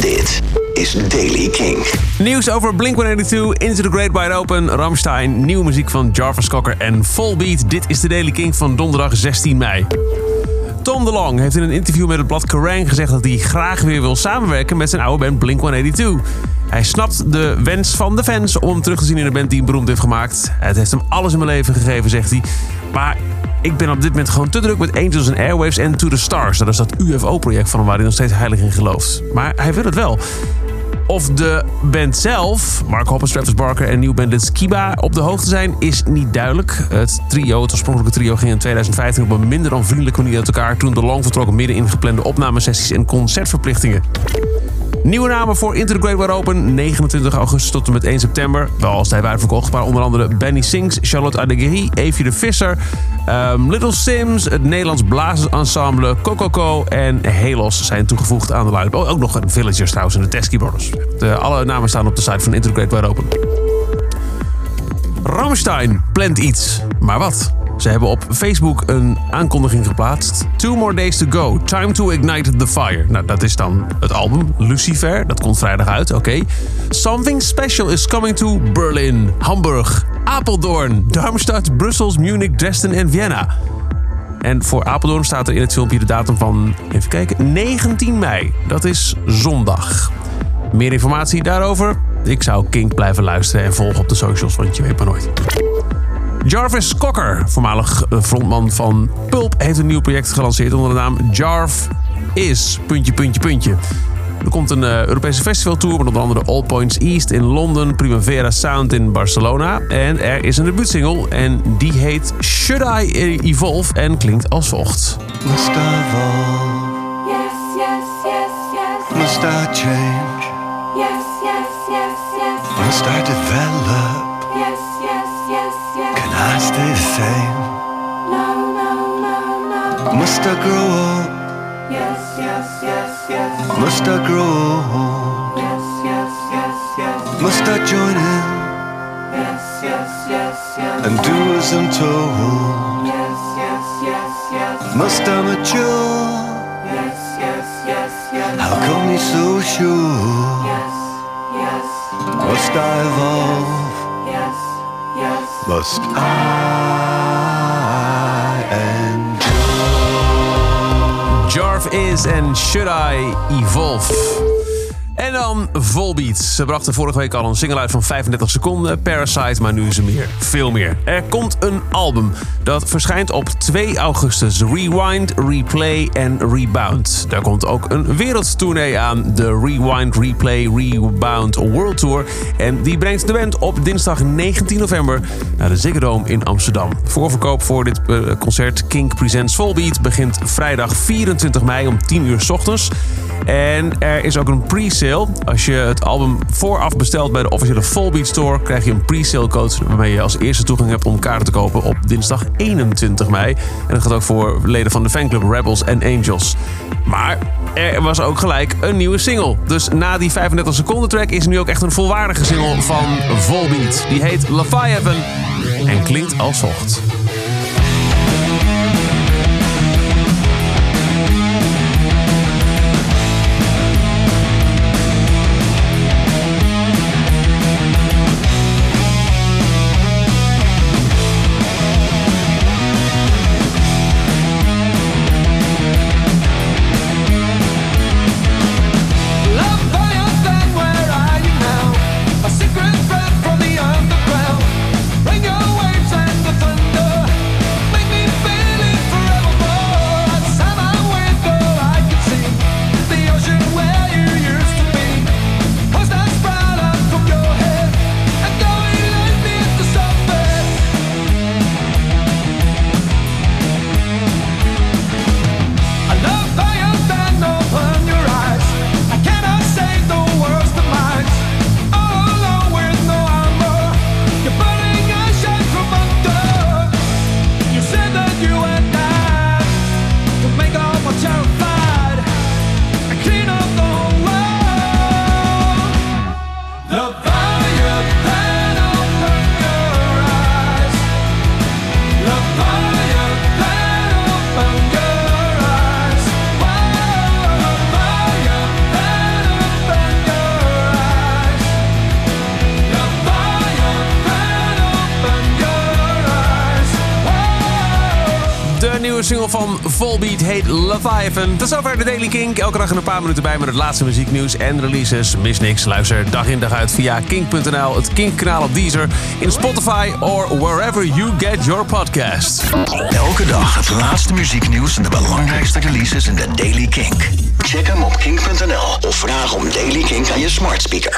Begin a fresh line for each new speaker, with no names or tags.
Dit is Daily King.
Nieuws over Blink-182, Into the Great Wide Open, Ramstein, nieuwe muziek van Jarvis Cocker en Volbeat. Dit is de Daily King van donderdag 16 mei. Tom DeLong heeft in een interview met het blad Kerrang gezegd dat hij graag weer wil samenwerken met zijn oude band Blink-182. Hij snapt de wens van de fans om hem terug te zien in een band die hem beroemd heeft gemaakt. Het heeft hem alles in mijn leven gegeven, zegt hij. Maar ik ben op dit moment gewoon te druk met Angels and Airwaves en To The Stars. Dat is dat UFO-project van hem waar hij nog steeds heilig in gelooft. Maar hij wil het wel. Of de band zelf, Mark Hoppus, Travis Barker en nieuwbandlid Skiba op de hoogte zijn, is niet duidelijk. Het trio, het oorspronkelijke trio, ging in 2015 op een minder dan vriendelijke manier uit elkaar toen de Long vertrok midden in geplande opnamesessies en concertverplichtingen. Nieuwe namen voor Into the Open, 29 augustus tot en met 1 september. Wel als hij verkocht, maar onder andere Benny Sings, Charlotte Adeguerri, Evie de Visser, um, Little Sims, het Nederlands Blazersensemble, Cococo en Helos zijn toegevoegd aan de line-up. Oh, ook nog Villagers trouwens en de Teskey Brothers. De, alle namen staan op de site van Into the Open. Ramstein plant iets, maar wat? Ze hebben op Facebook een aankondiging geplaatst. Two more days to go. Time to ignite the fire. Nou, dat is dan het album Lucifer. Dat komt vrijdag uit, oké. Something special is coming to Berlin, Hamburg, Apeldoorn, Darmstadt, Brussels, Munich, Dresden en Vienna. En voor Apeldoorn staat er in het filmpje de datum van, even kijken, 19 mei. Dat is zondag. Meer informatie daarover? Ik zou Kink blijven luisteren en volgen op de socials, want je weet maar nooit. Jarvis Cocker, voormalig eh, frontman van Pulp, heeft een nieuw project gelanceerd onder de naam Jarv Is. Puntje, puntje, puntje. Er komt een uh, Europese festivaltour met onder andere All Points East in Londen, Primavera Sound in Barcelona. En er is een debuutsingle en die heet Should I Evolve en klinkt als volgt.
Must I evolve?
Yes, yes, yes, yes.
Must I change?
Yes, yes, yes, yes.
Must I develop? Must I grow up?
Yes, yes, yes, yes.
Must I grow old?
Yes, yes, yes, yes.
Must I join in
Yes, yes, yes, yes.
and do as I'm told?
Yes, yes, yes, yes.
Must I mature?
Yes, yes, yes, yes.
How come you're so sure?
Yes, yes,
Must I evolve?
yes, yes.
Must I
Is en Should I Evolve. En dan Volbeat. Ze brachten vorige week al een single uit van 35 seconden, Parasite, maar nu is er meer, veel meer. Er komt een album dat verschijnt op 2 augustus. Rewind, Replay en Rebound. Daar komt ook een wereldtournee aan, de Rewind, Replay, Rebound World Tour. En die brengt de band op dinsdag 19 november naar de Ziggo Dome in Amsterdam. Voorverkoop voor dit eh, concert Kink Presents Volbeat begint vrijdag 24 mei om 10 uur s ochtends. En er is ook een pre-sale. Als je het album vooraf bestelt bij de officiële Volbeat Store, krijg je een pre-sale code waarmee je als eerste toegang hebt om kaarten te kopen op dinsdag 21 mei. En dat gaat ook voor leden van de fanclub Rebels en Angels. Maar er was ook gelijk een nieuwe single. Dus na die 35 seconden track is er nu ook echt een volwaardige single van Volbeat. Die heet Leviathan en klinkt als volgt. Nieuwe single van Volbeat heet Leviathan. Tot zover de Daily Kink. Elke dag een paar minuten bij met het laatste muzieknieuws en releases. Mis niks. Luister dag in dag uit via kink.nl, het Kink-kanaal op Deezer, in Spotify or wherever you get your podcasts.
Elke dag het laatste muzieknieuws en de belangrijkste releases in de Daily Kink. Check hem op kink.nl of vraag om Daily Kink aan je smart speaker.